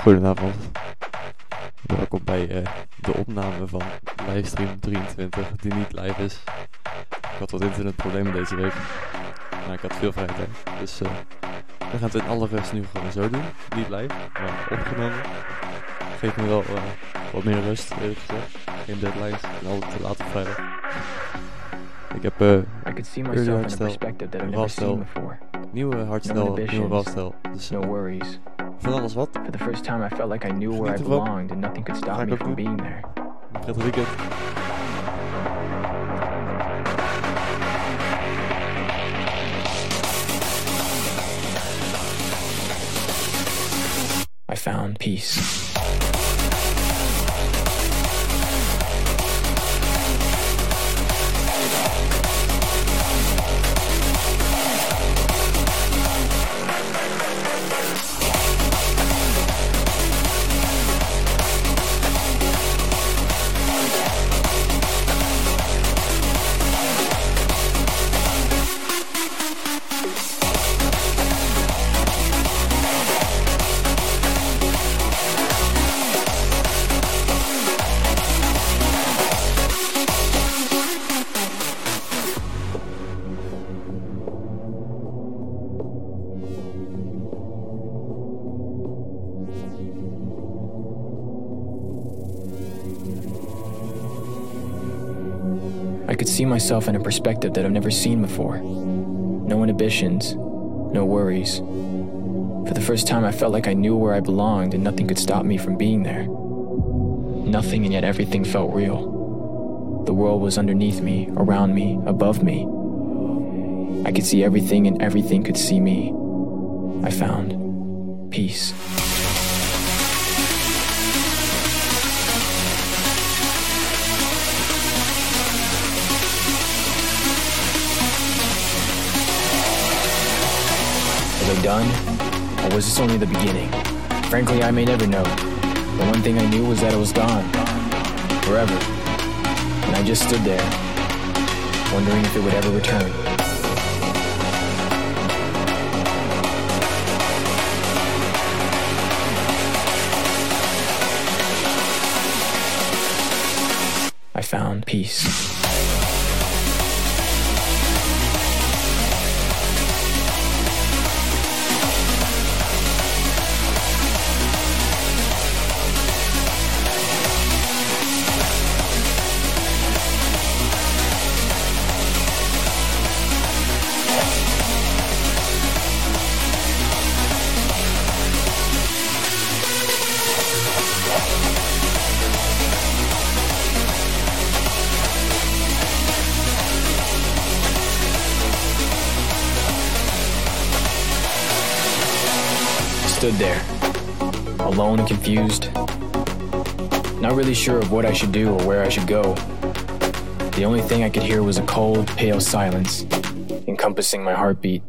Goedenavond. Welkom bij uh, de opname van livestream 23, die niet live is. Ik had wat internetproblemen deze week, maar ik had veel vrije tijd. Dus uh, we gaan het in alle rust nu gewoon zo doen. Niet live, maar opgenomen. Geeft me wel uh, wat meer rust, eerlijk gezegd. Geen deadlines en altijd te laat op vrijdag. Ik heb uh, early hardstel, nieuwe hardstel, nieuwe rastel. Dus, no worries. Van alles wat. For the first time I felt like I knew where I belonged and nothing could stop me from being there. Prettig weekend. I found peace. Myself in a perspective that I've never seen before. No inhibitions, no worries. For the first time, I felt like I knew where I belonged and nothing could stop me from being there. Nothing, and yet everything felt real. The world was underneath me, around me, above me. I could see everything, and everything could see me. I found peace. Was this only the beginning? Frankly, I may never know. The one thing I knew was that it was gone. Forever. And I just stood there, wondering if it would ever return. I found peace. Alone confused, not really sure of what I should do or where I should go. The only thing I could hear was a cold, pale silence encompassing my heartbeat.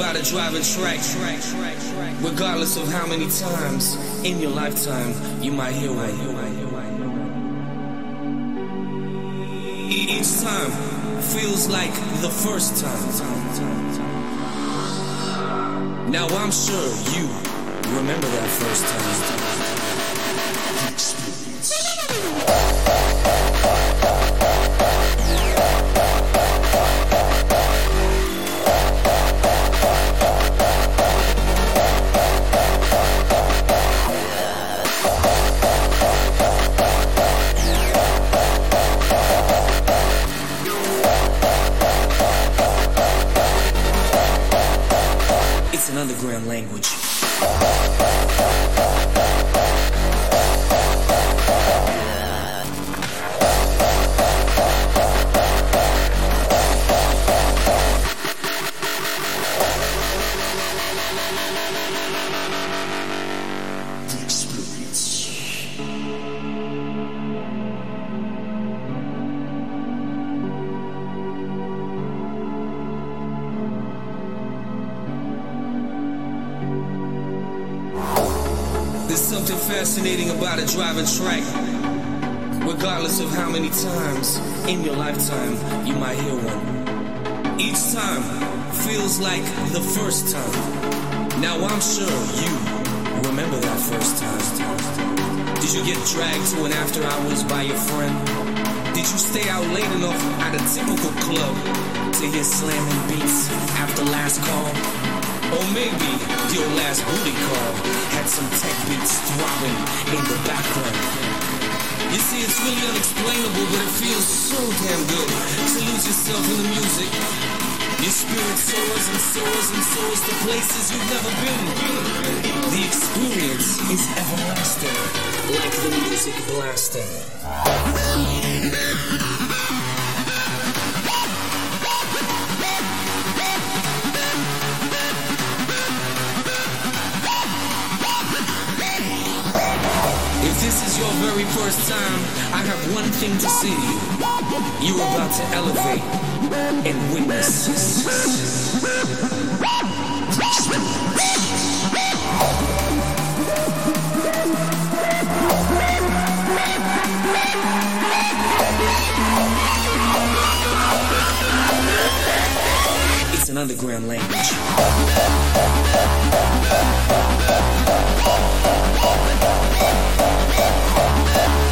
About a driving track. Regardless of how many times in your lifetime you might hear one. Each time feels like the first time. Now I'm sure you remember that first time. Language. Track. Regardless of how many times in your lifetime you might hear one. Each time feels like the first time. Now I'm sure you remember that first time. Did you get dragged to an after hours by your friend? Did you stay out late enough at a typical club to hear slamming beats after last call? Or maybe your last booty call had some tech beats throbbing in the background. You see, it's really unexplainable, but it feels so damn good to lose yourself in the music. Your spirit soars and soars and soars to places you've never been. The experience is everlasting, like the music blasting. very first time, I have one thing to say You are about to elevate and witness. It's an underground language. Bye.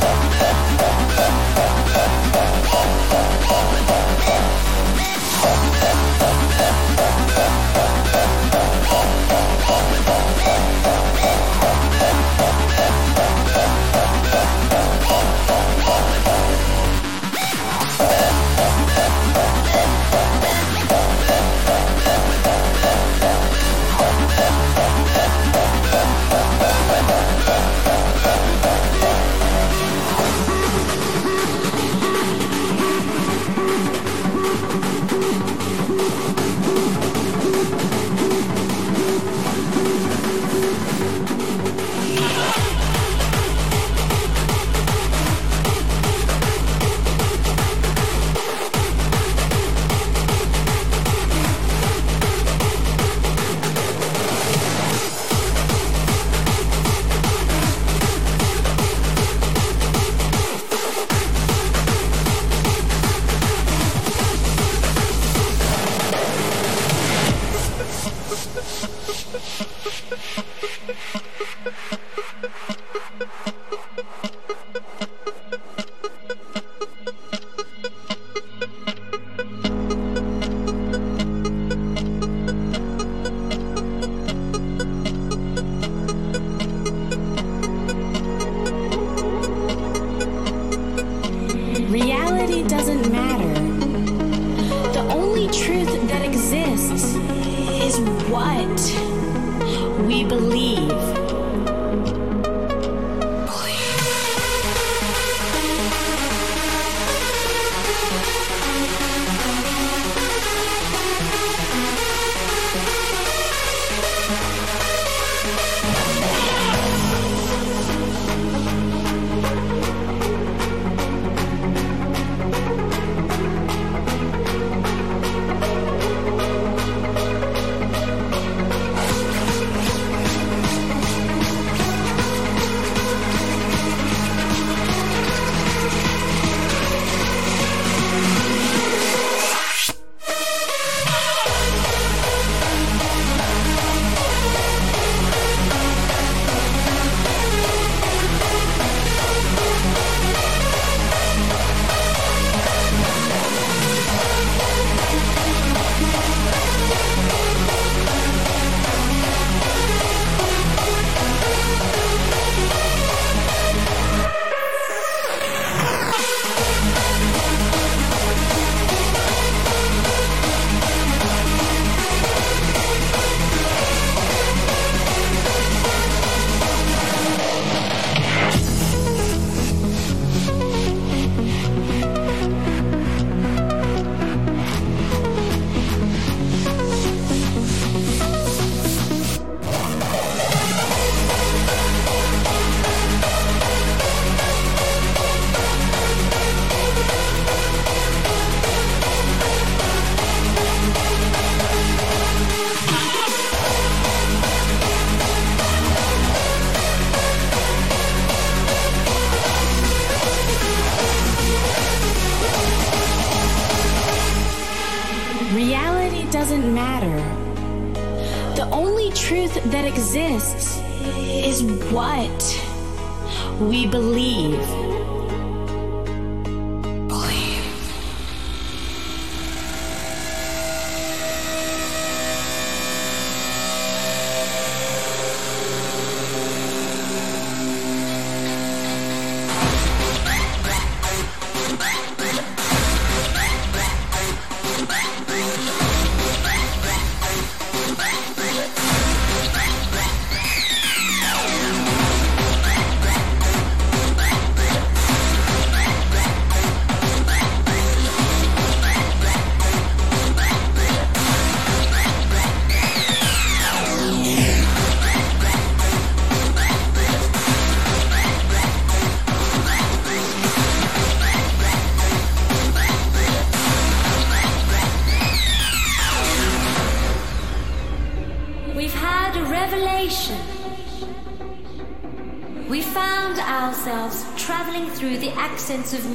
Accents of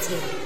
serenity.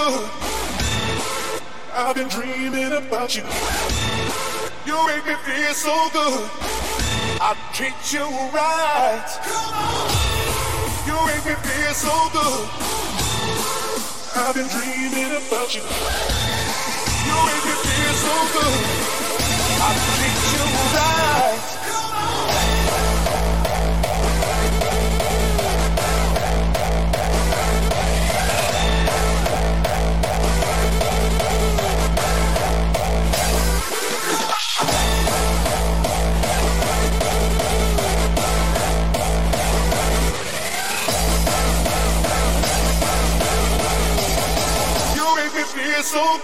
Good. I've been dreaming about you. You make me feel so good. I treat you right. You make me feel so good. I've been dreaming about you. You make me feel so good. I treat you right. So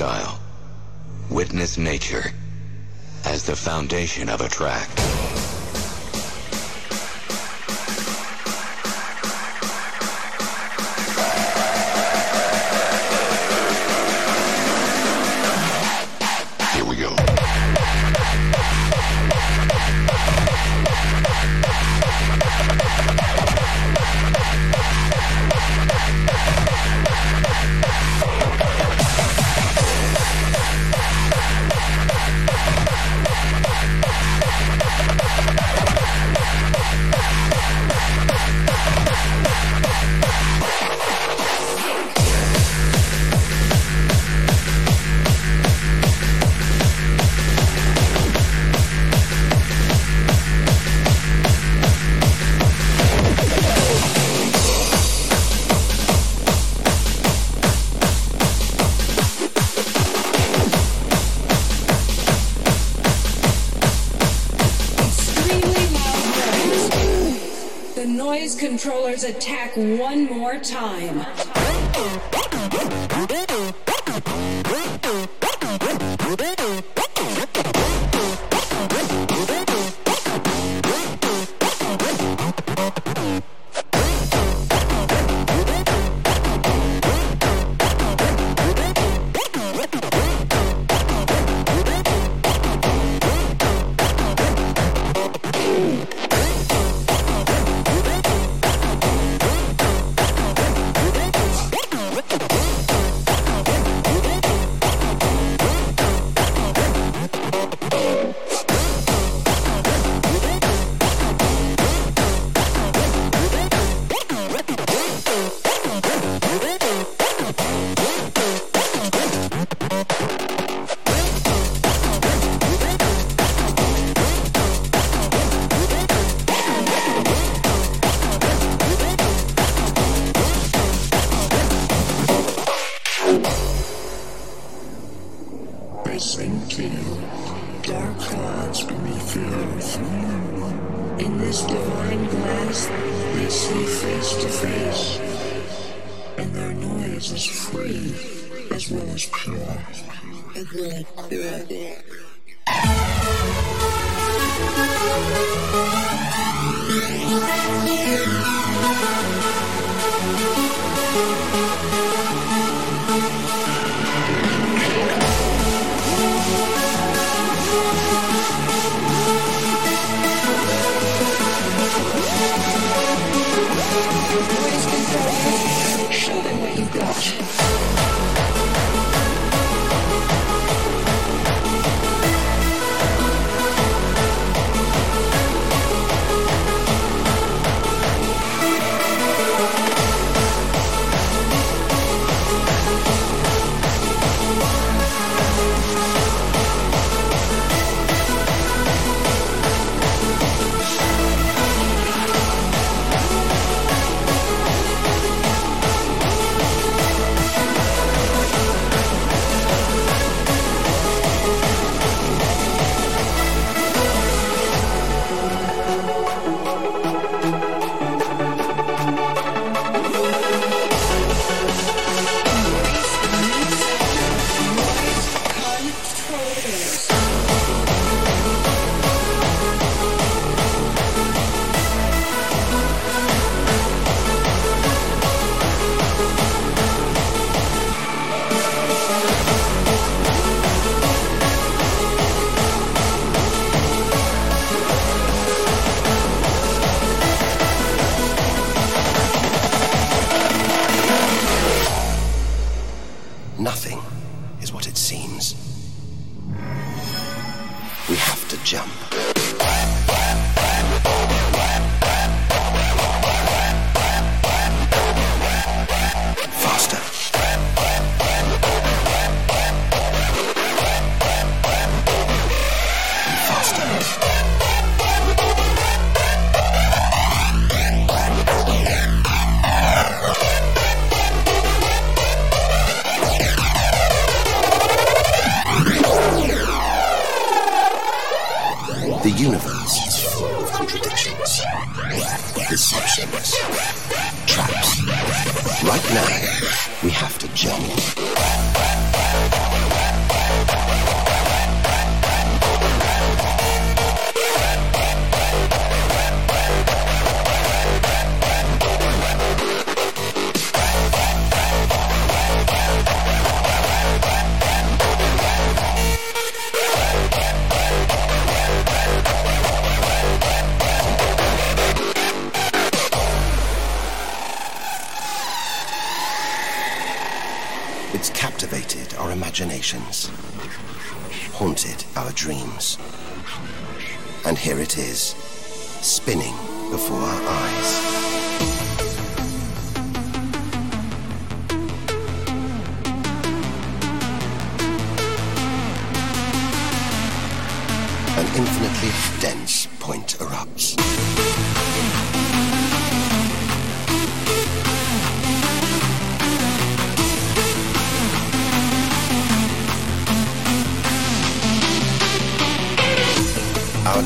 hardstyle. Witness nature as the foundation of a track. One more time.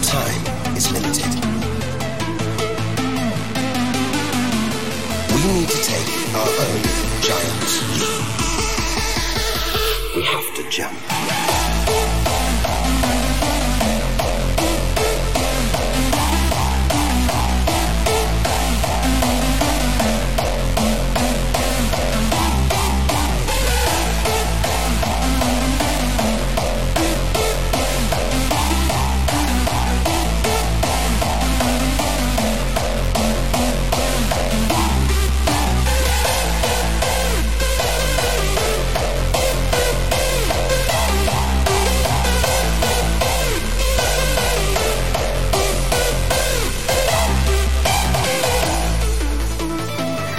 time is limited. We need to take our own giant leap. We have to jump.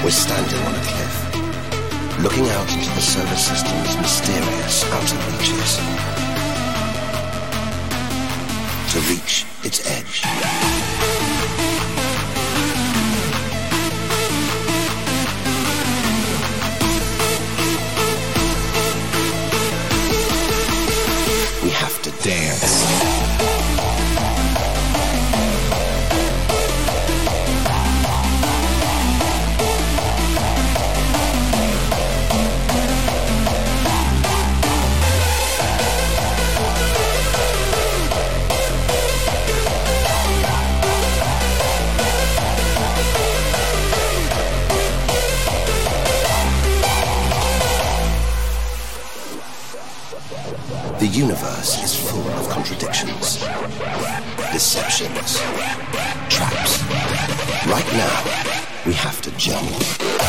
We're standing on a cliff, looking out into the solar system's mysterious outer reaches. To reach its edge. Universe is full of contradictions, deceptions, traps. Right now, we have to jump.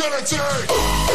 Is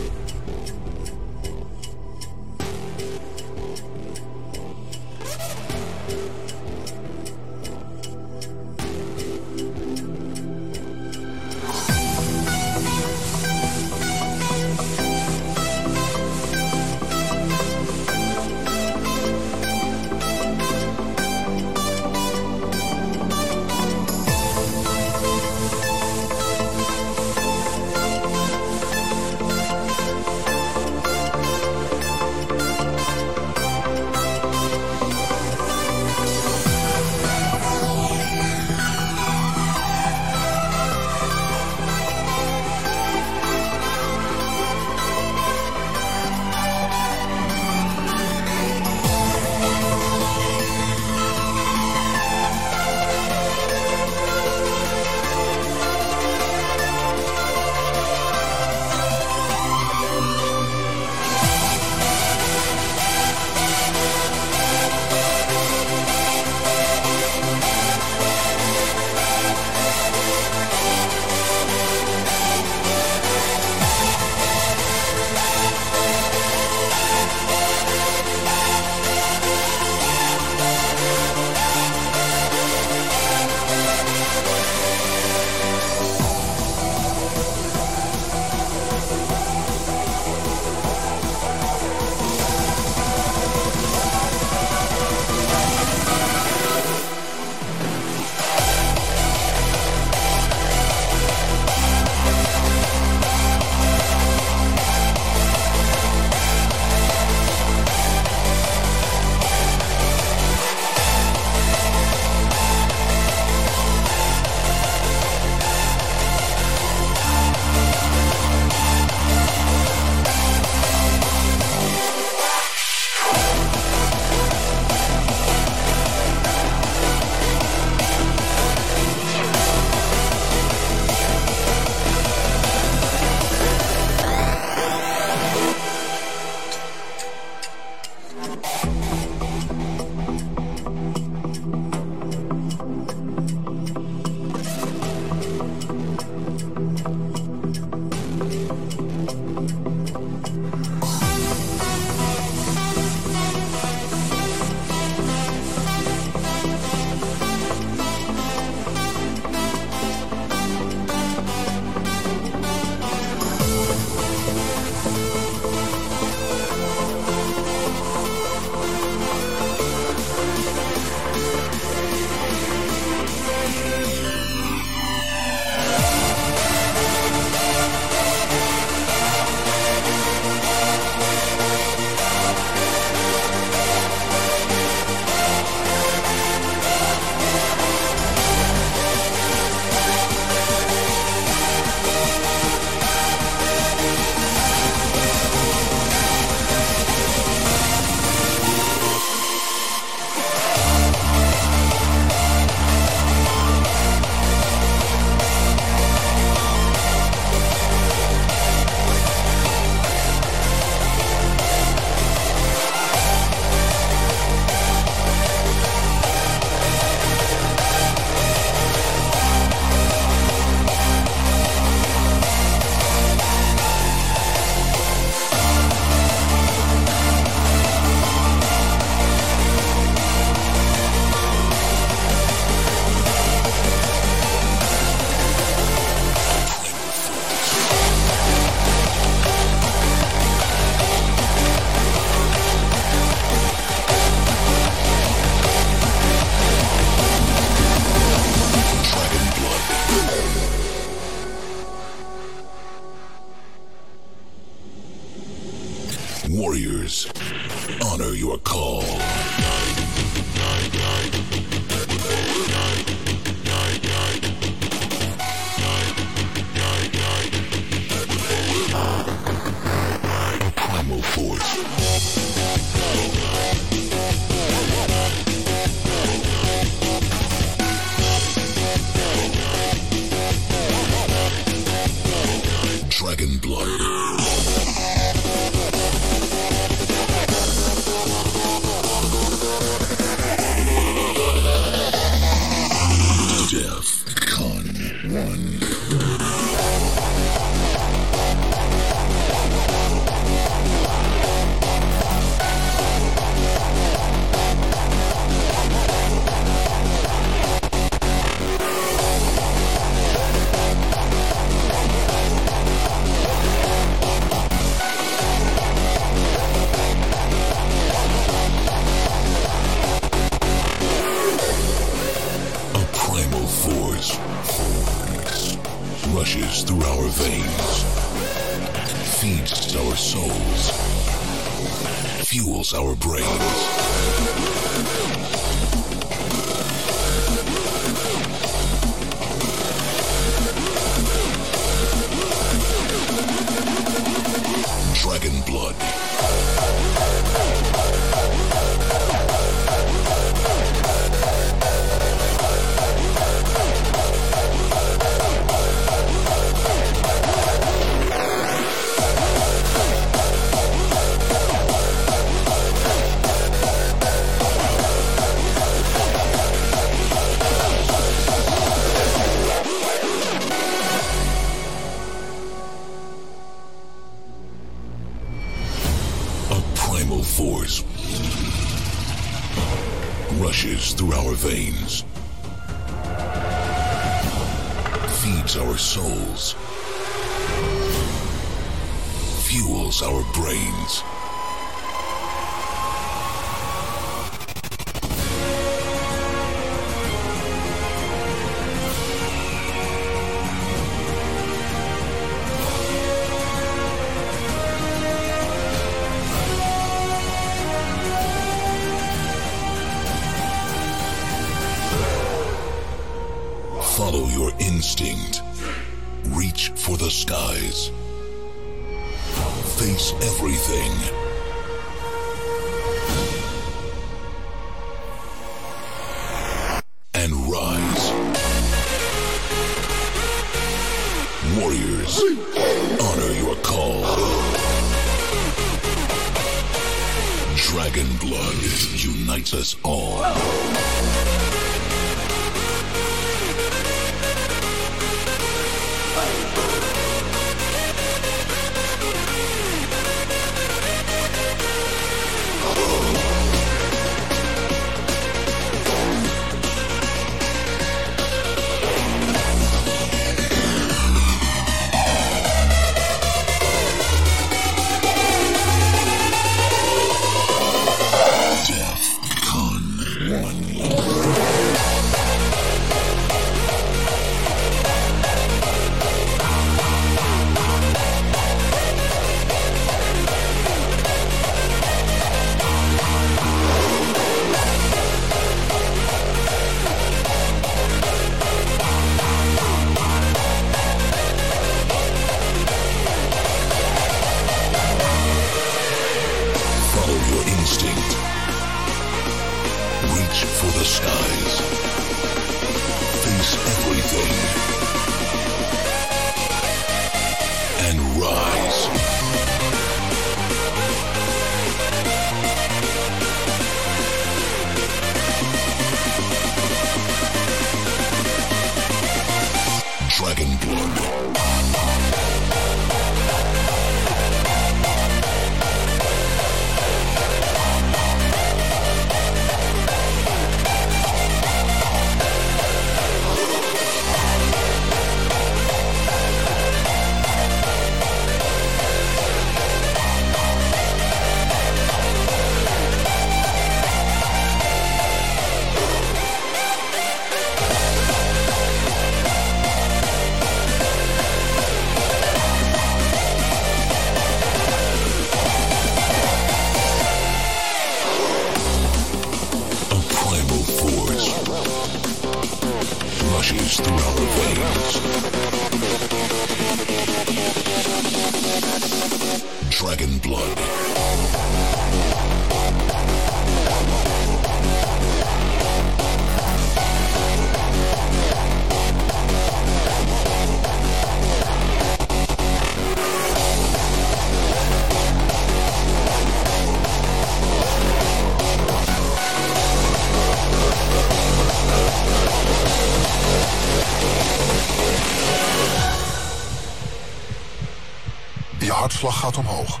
omhoog.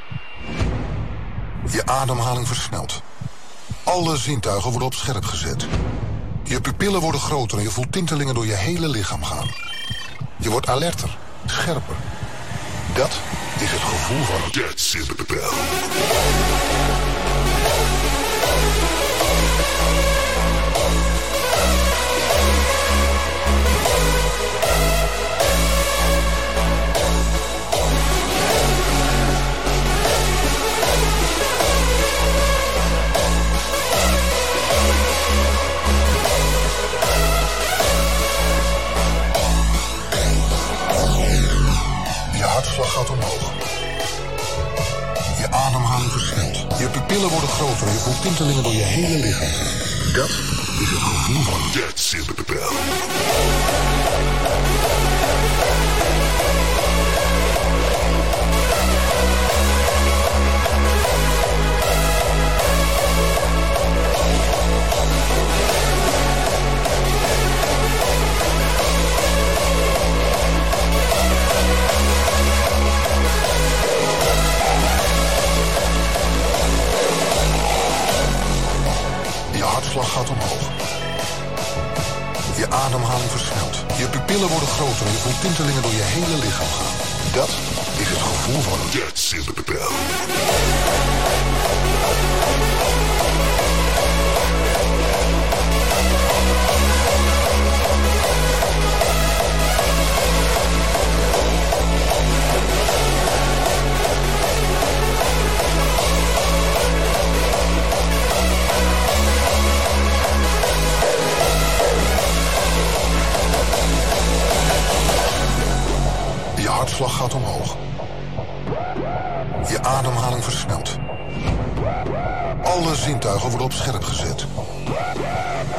Je ademhaling versnelt. Alle zintuigen worden op scherp gezet. Je pupillen worden groter en je voelt tintelingen door je hele lichaam gaan. Je wordt alerter, scherper. Dat is het gevoel van... Dead Citadel. Gaat omhoog. Je ademhaling versnelt. Je pupillen worden groter je voelt tintelingen door je hele lichaam. Dat is het gevoel van... Dead Citadel. Hartslag gaat omhoog. Je ademhaling versnelt. Je pupillen worden groter en je voelt tintelingen door je hele lichaam gaan. Dat is het gevoel van... Dead Citadel. Hartslag gaat omhoog. Je ademhaling versnelt. Alle zintuigen worden op scherp gezet.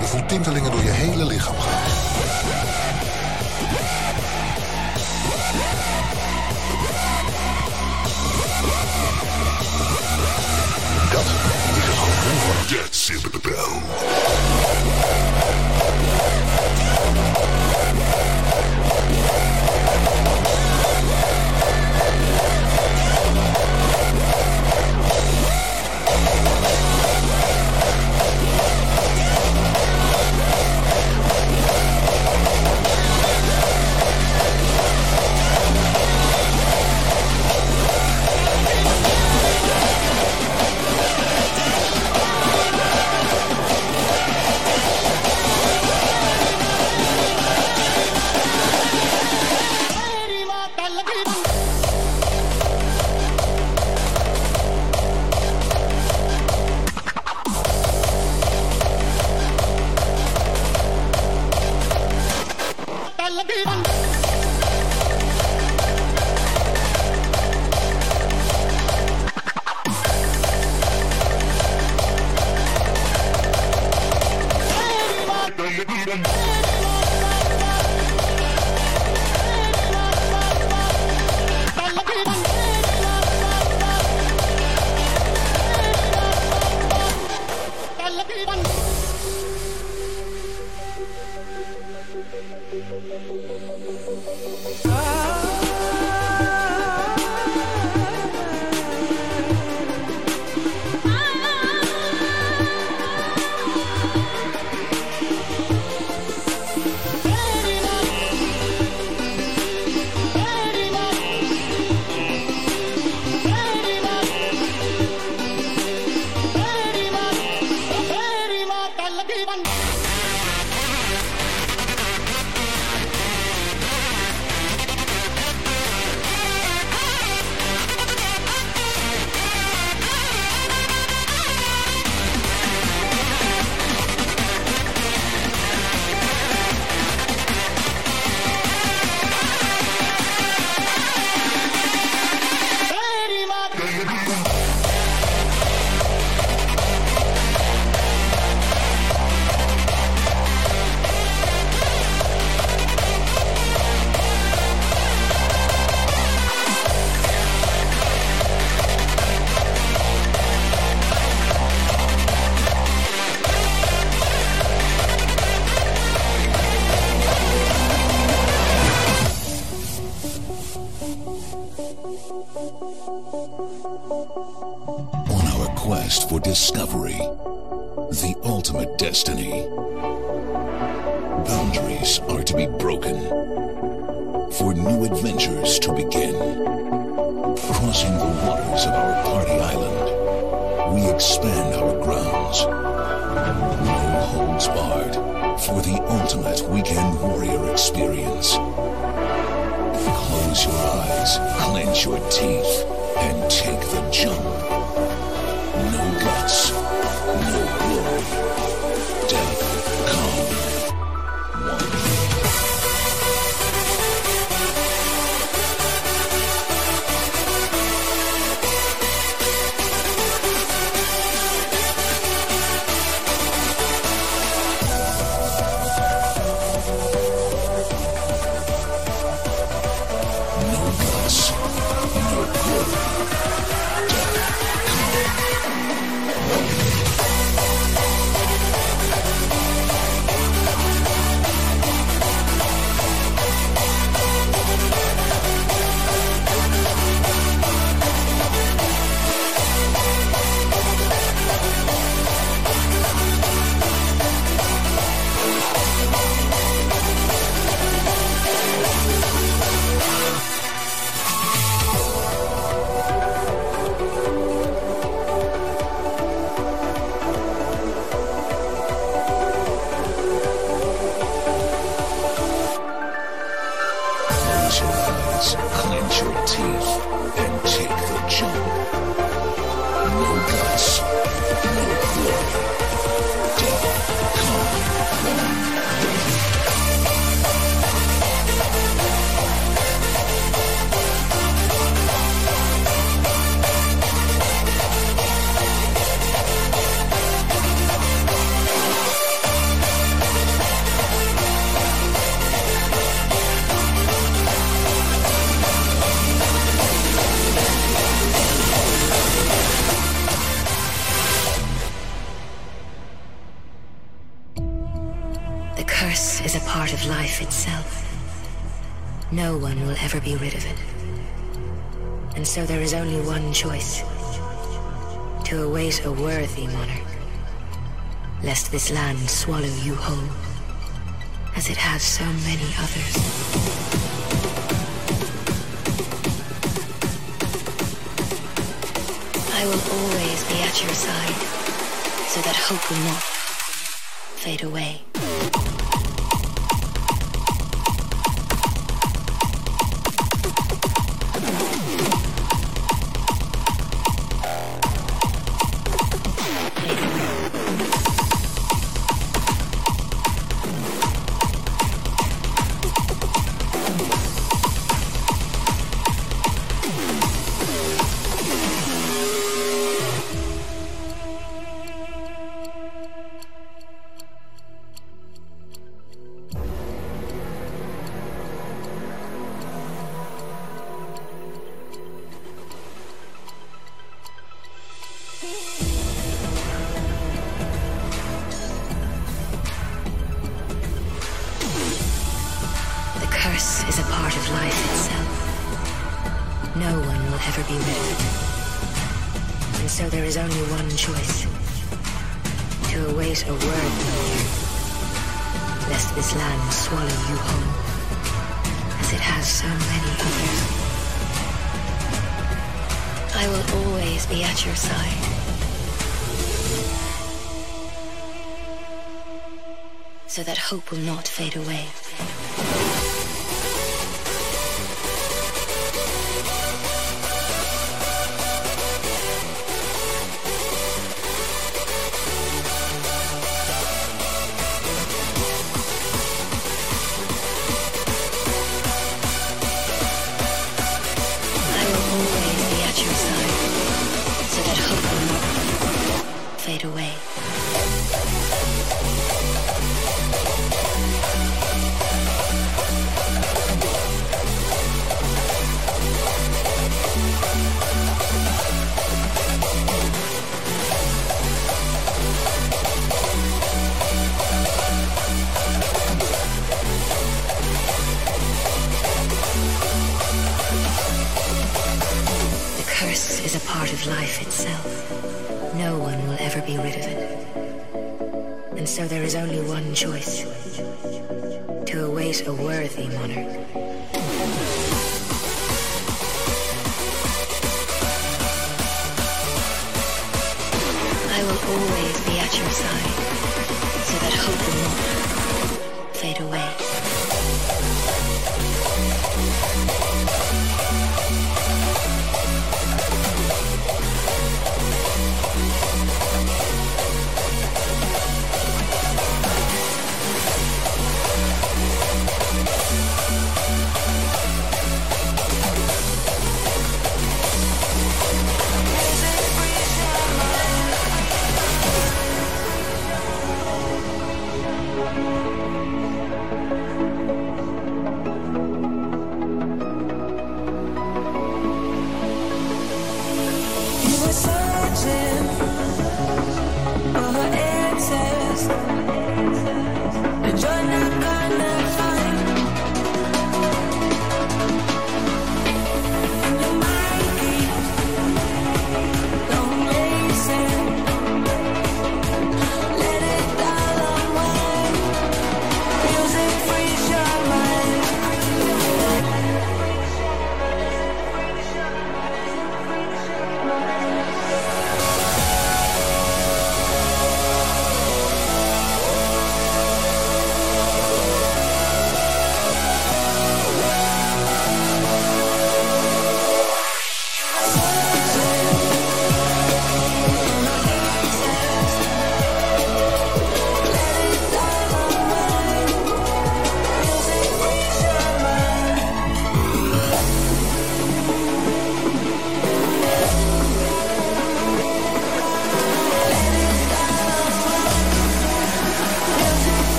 Je voelt tintelingen door je hele lichaam gaan. Dat is het gevoel van... Dead. Close your eyes, clench your teeth, and take the jump. No guts, no No one will ever be rid of it. And so there is only one choice. To await a worthy monarch. Lest this land swallow you whole. As it has so many others. I will always be at your side, so that hope will not fade away.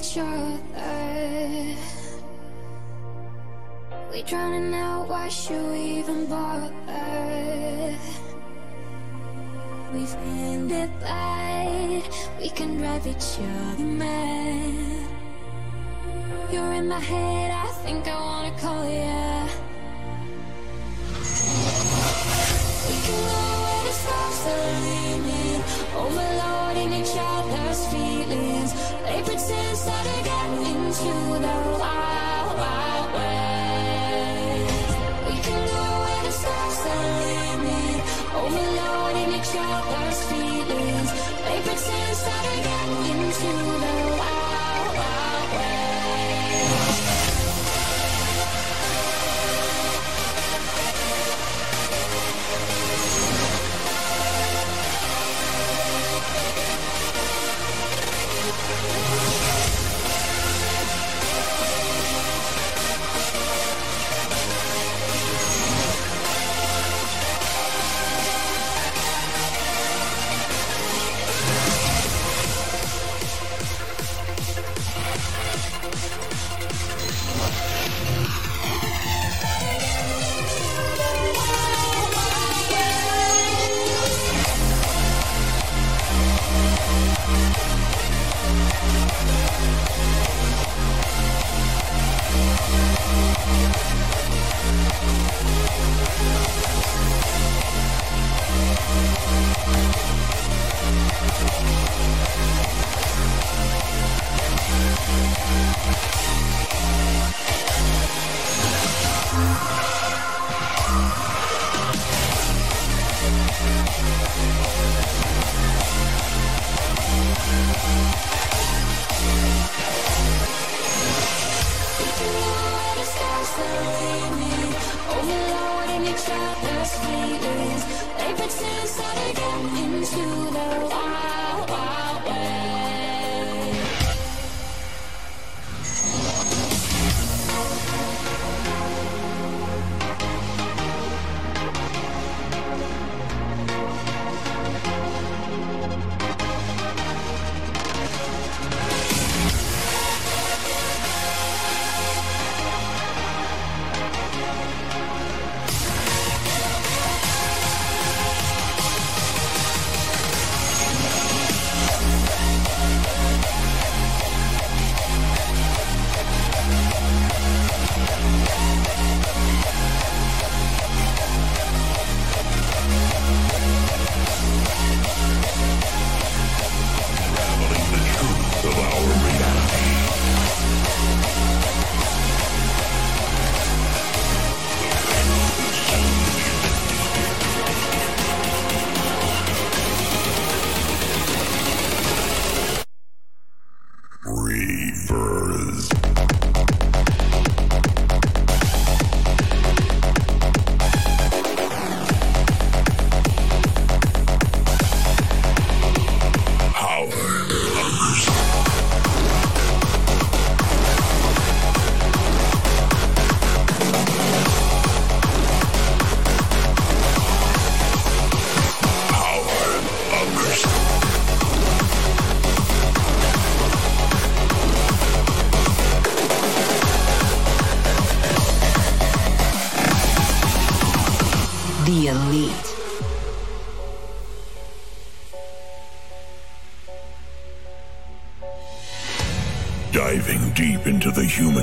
Have They pretend that I get into their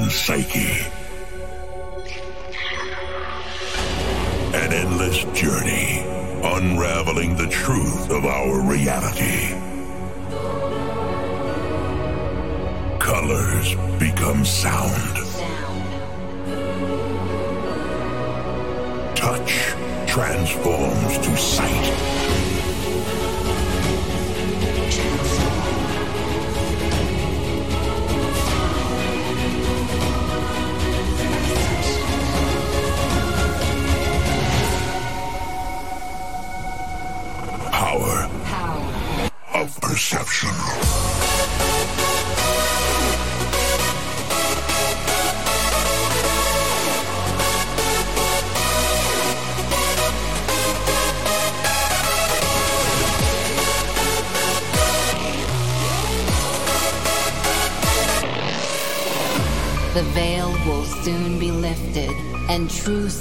psyche.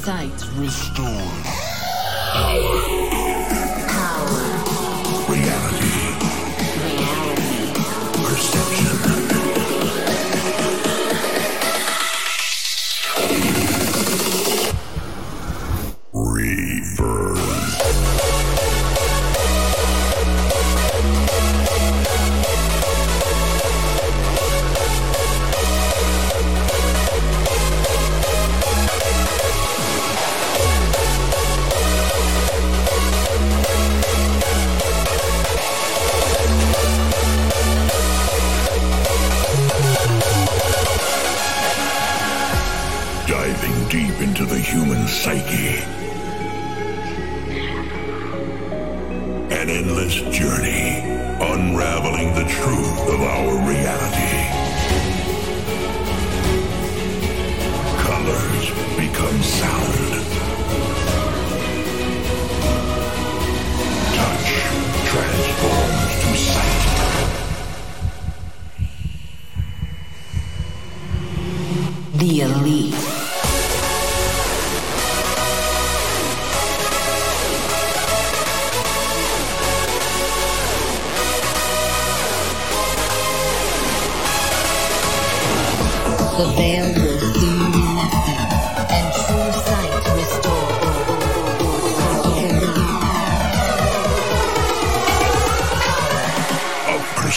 sight.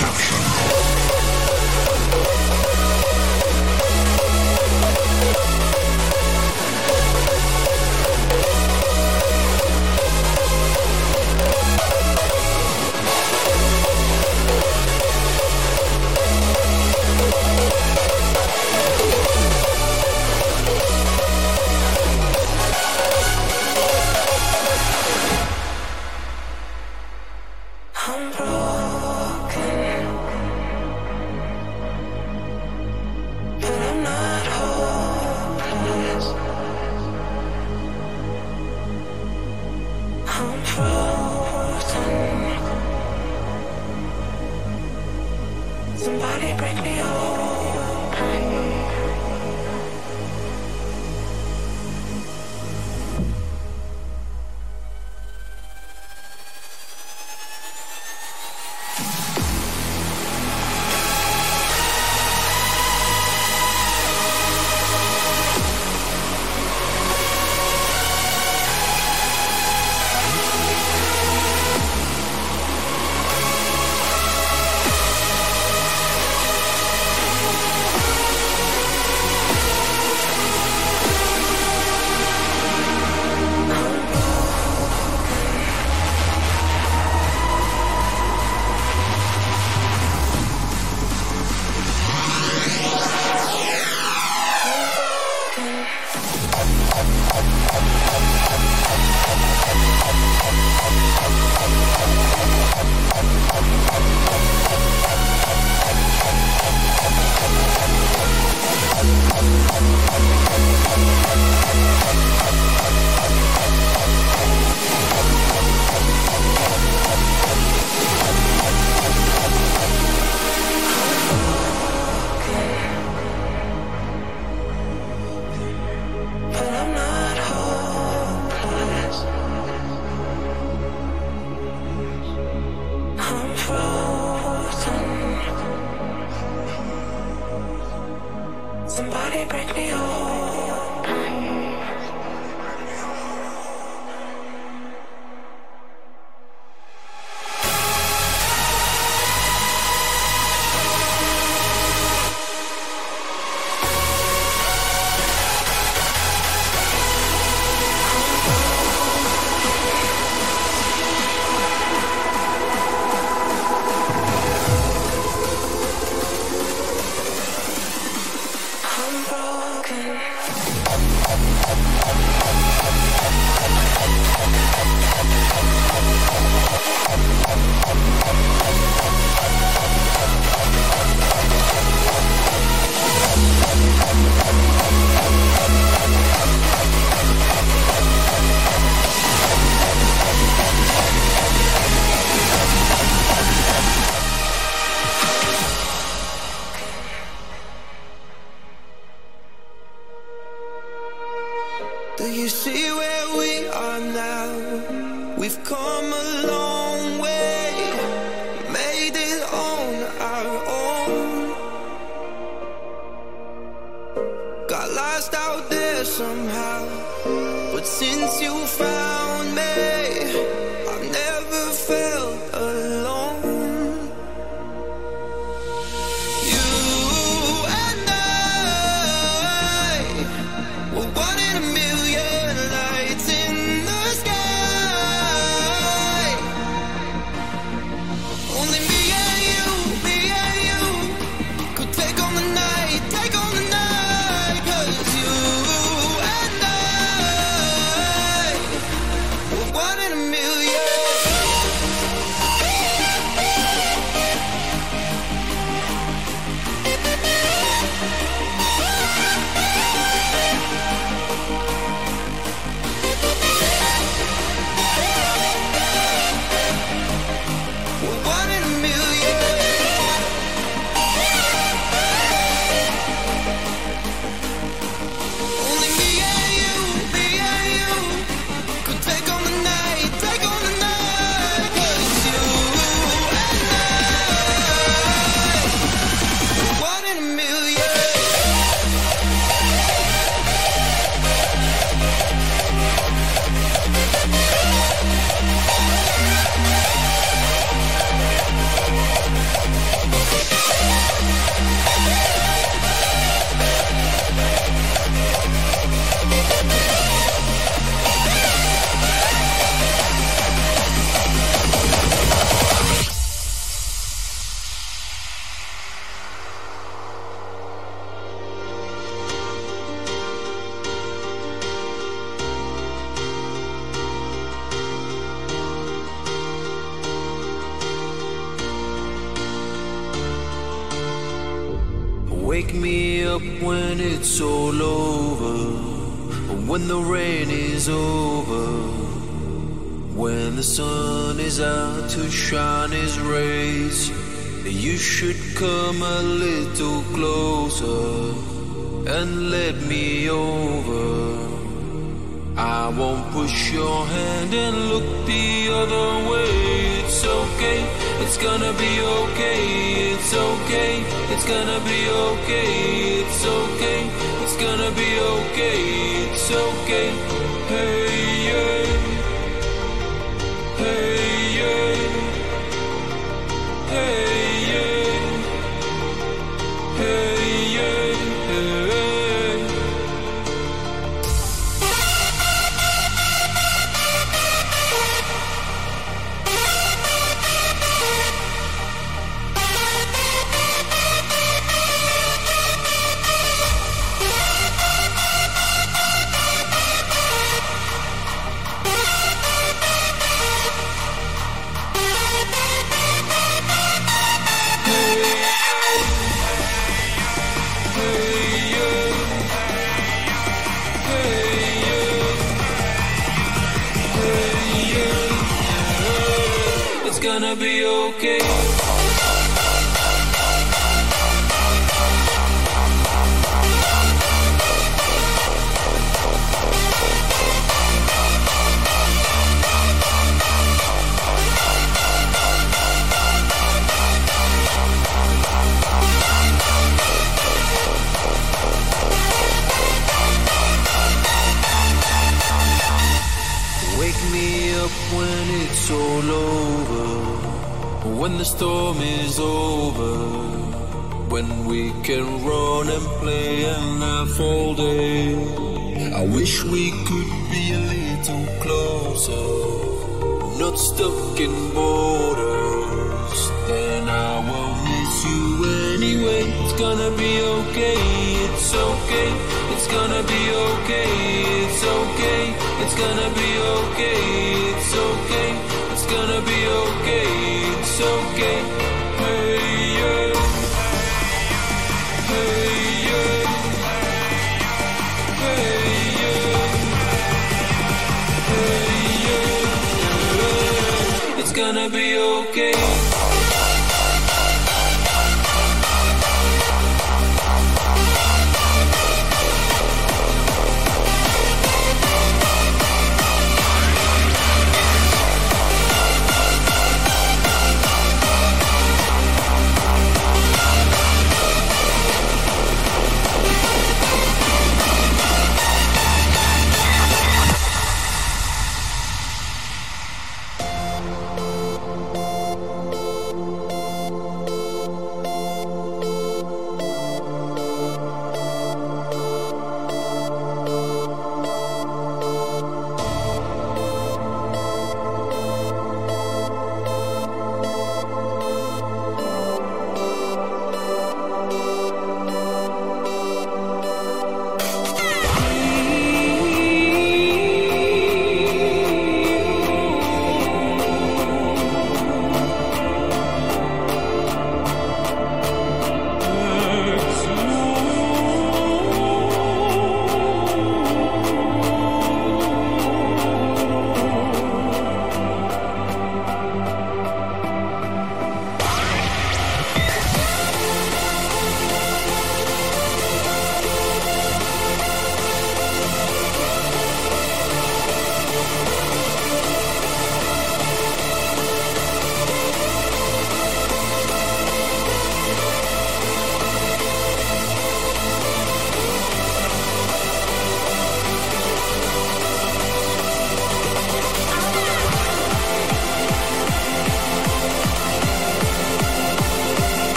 Destruction.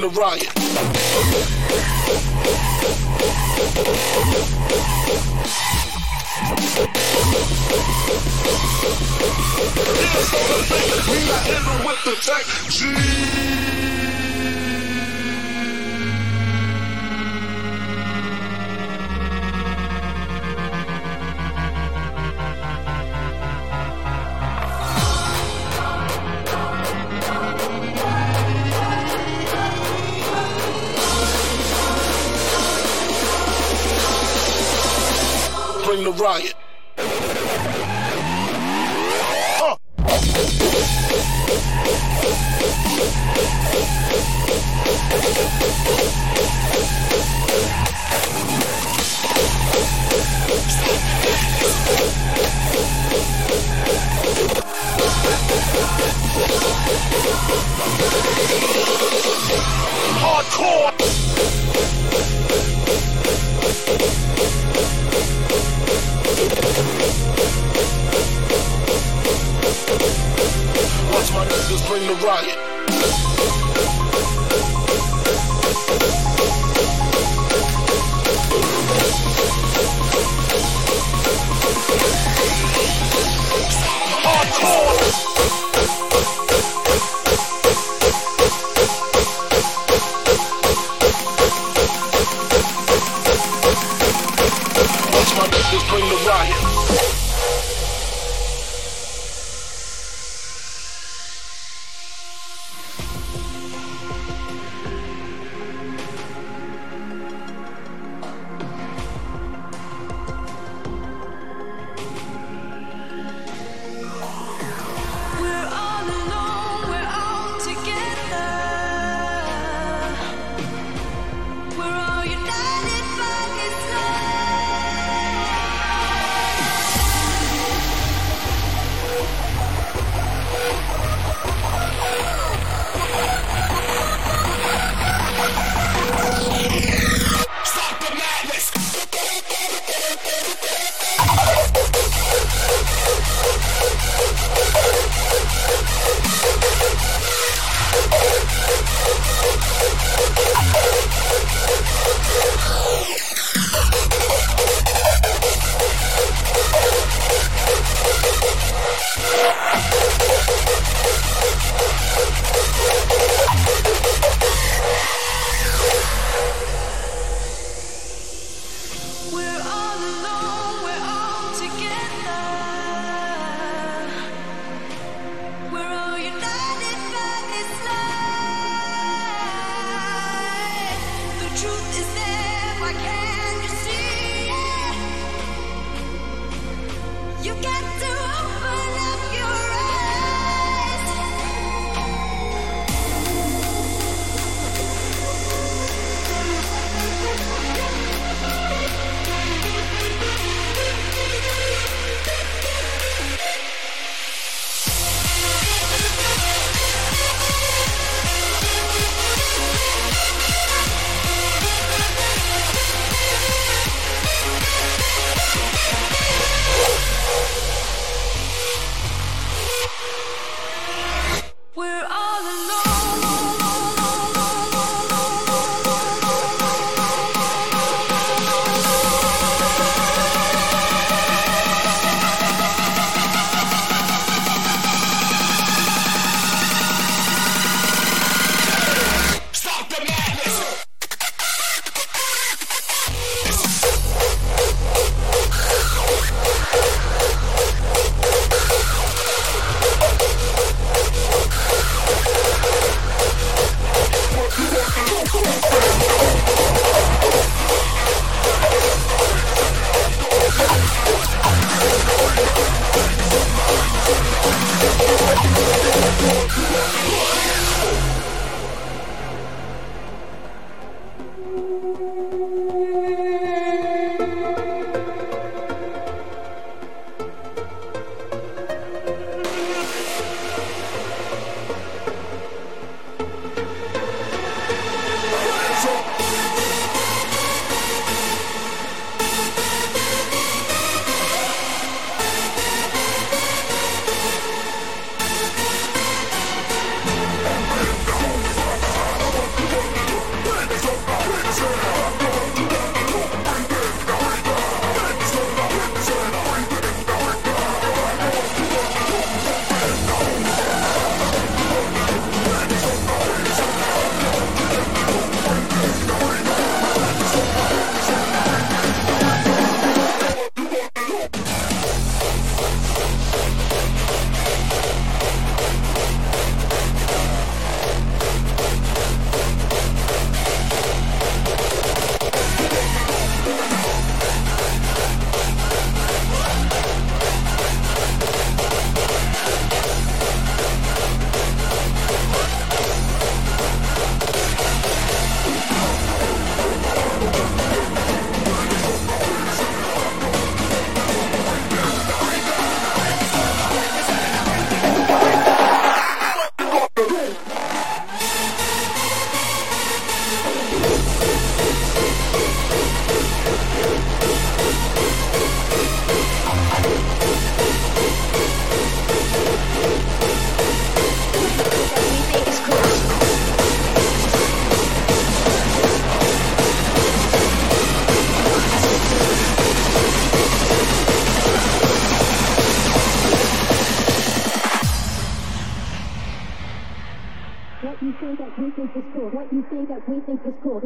The riot. Niggas bring the riot.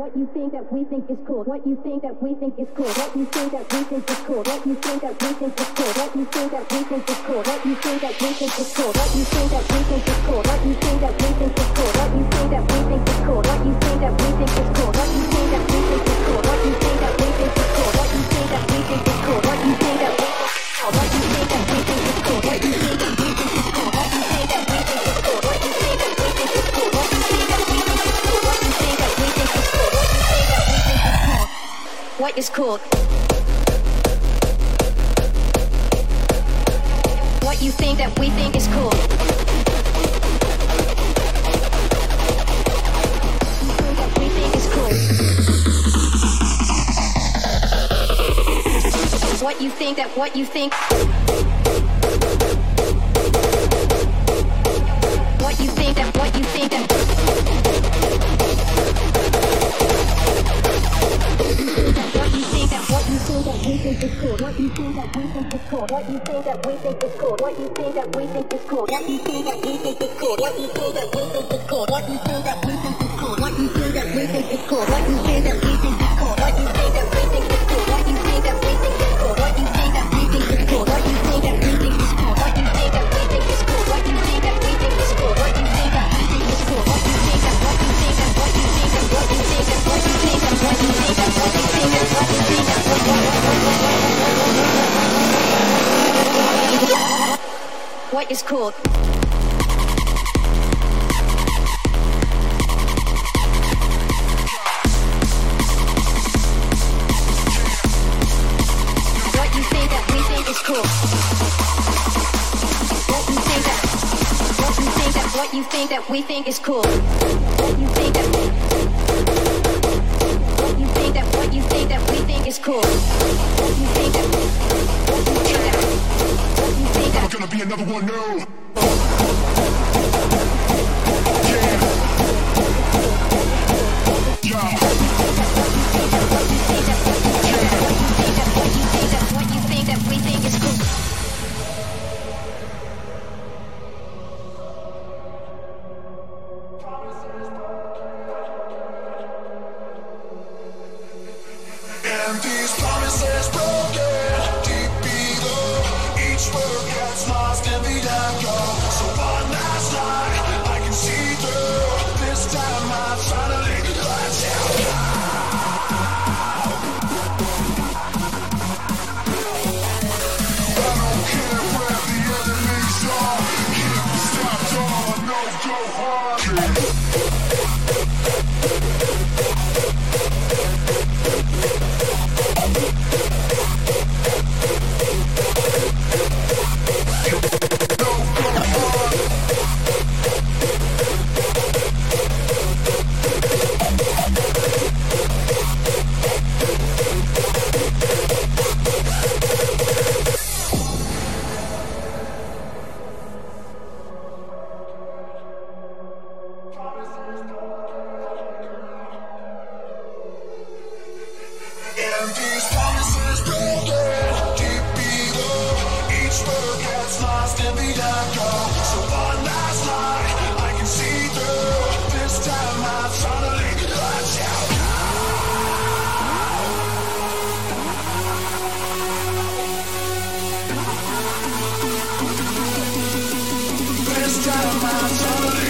what you think that we think is cool, what you think that we think is cool, what you think that we think is cool, what you think that we think is cool, what you think that we think is cool, what you think that we think is cool, what you think that we think is cool. is called What you think that we think is cool. What we think is cool. What you think that what you think I'm sorry.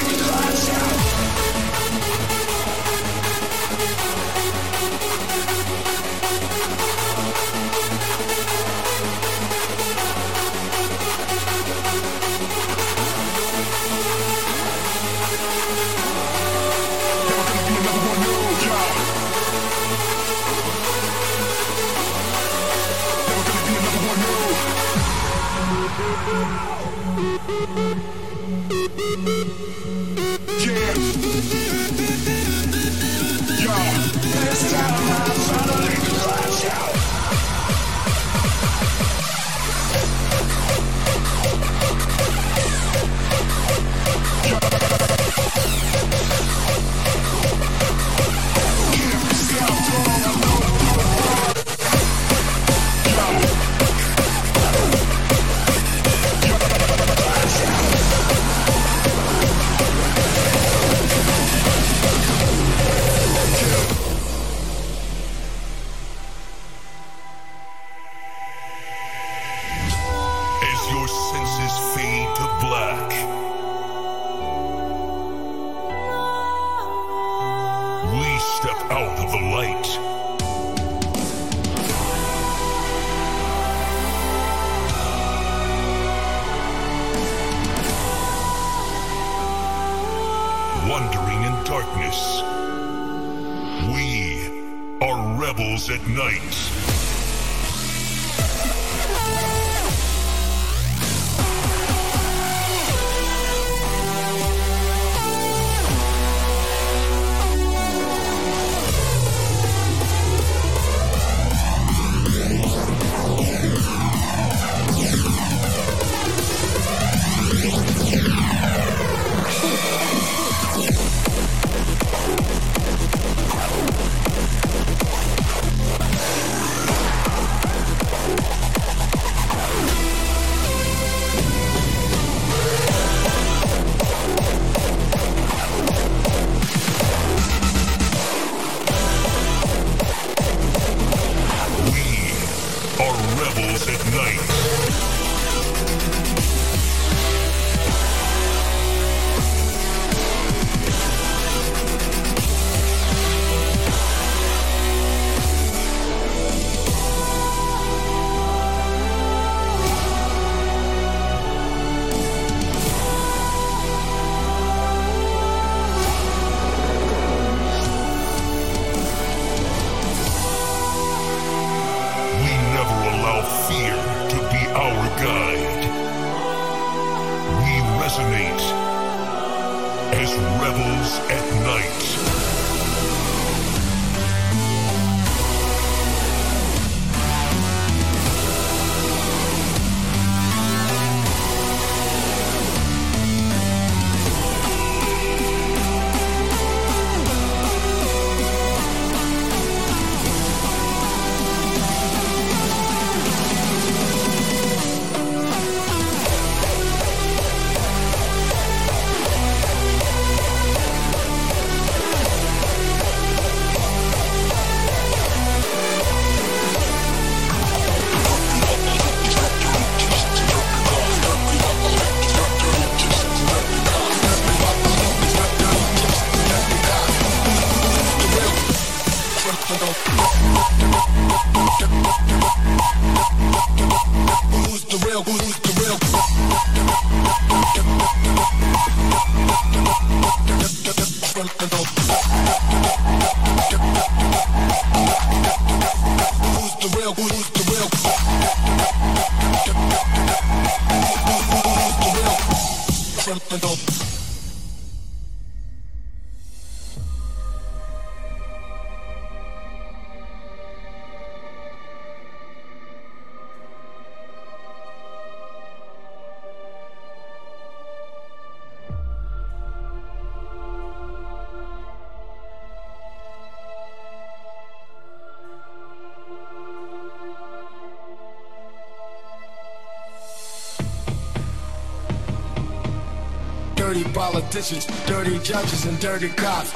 Dirty politicians, dirty judges, and dirty cops.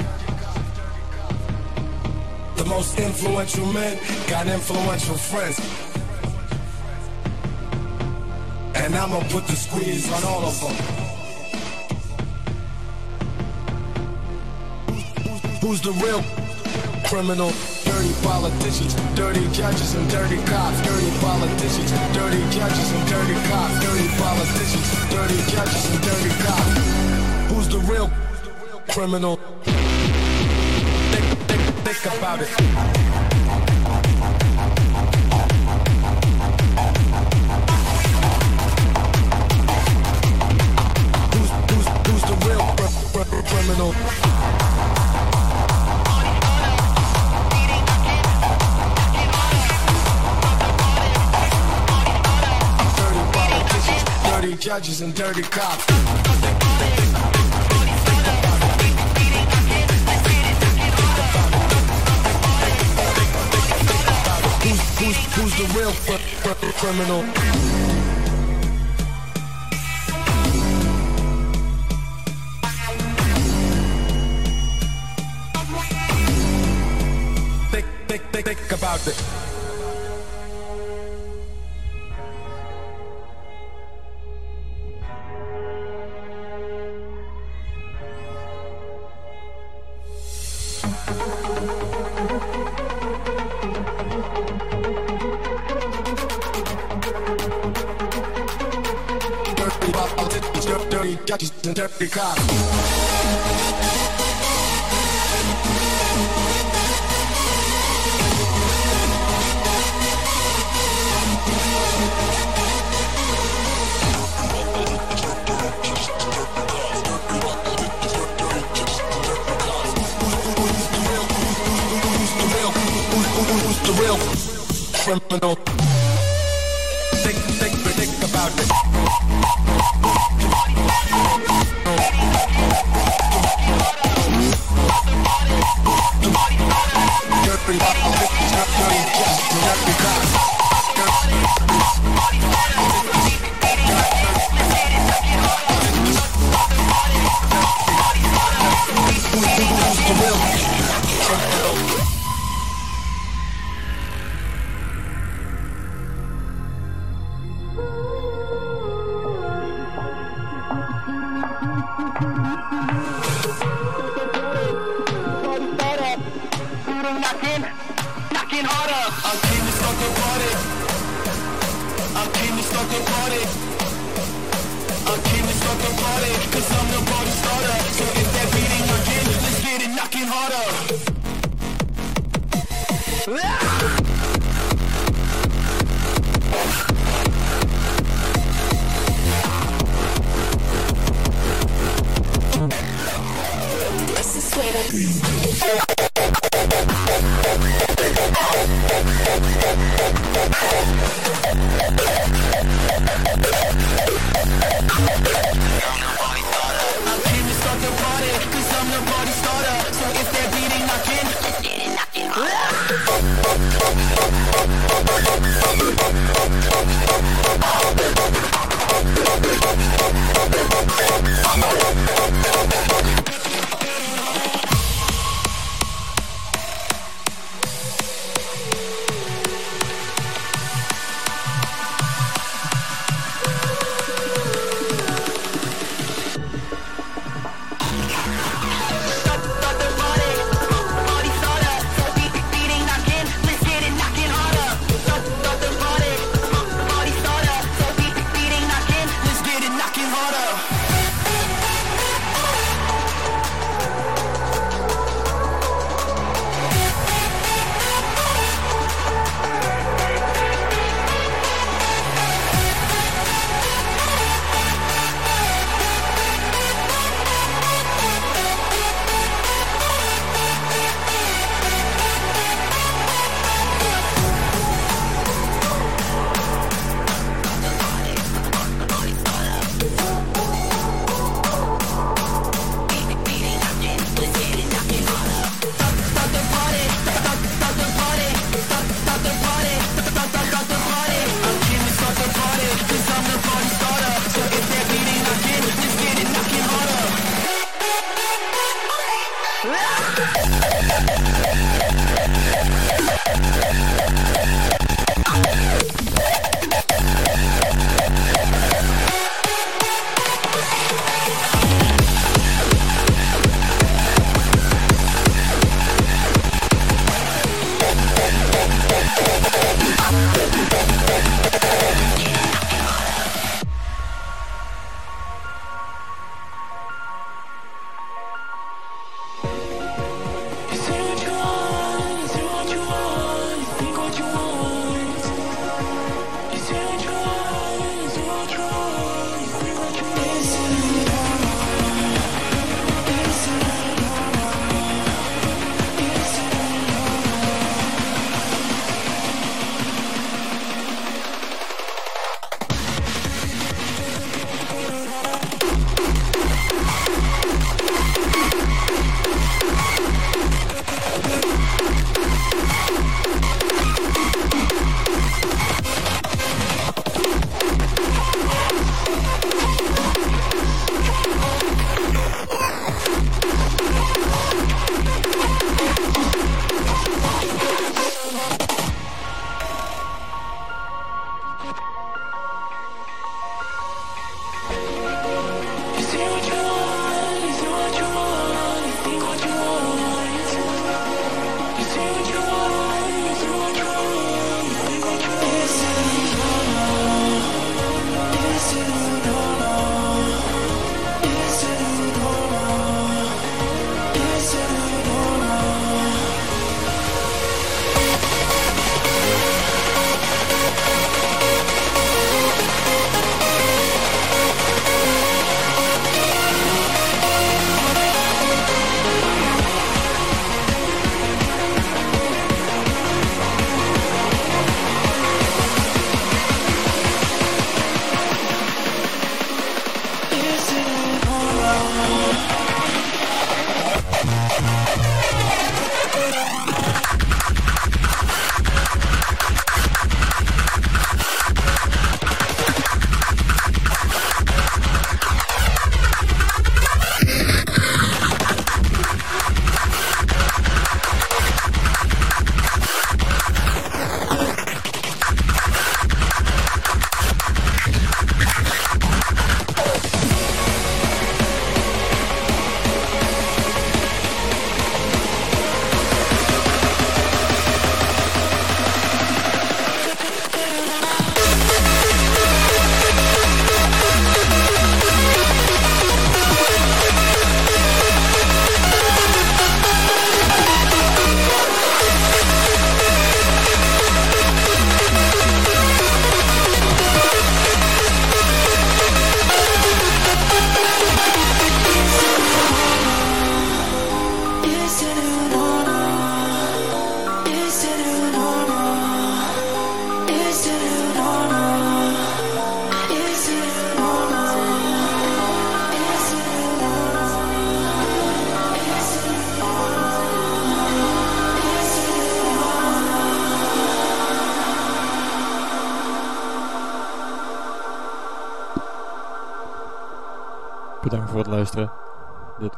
The most influential men got influential friends. And I'ma put the squeeze on all of them. Who's the real criminal? Dirty politicians, dirty judges, and dirty cops. Dirty politicians, dirty judges, and dirty cops. Dirty politicians, dirty judges, and dirty cops. Who's the real criminal? Think, think, think about it. Criminal? Judges, and dirty cops. Who's, who's, who's the real cr- cr- criminal? Think, think, think, think about it.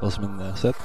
was men sett.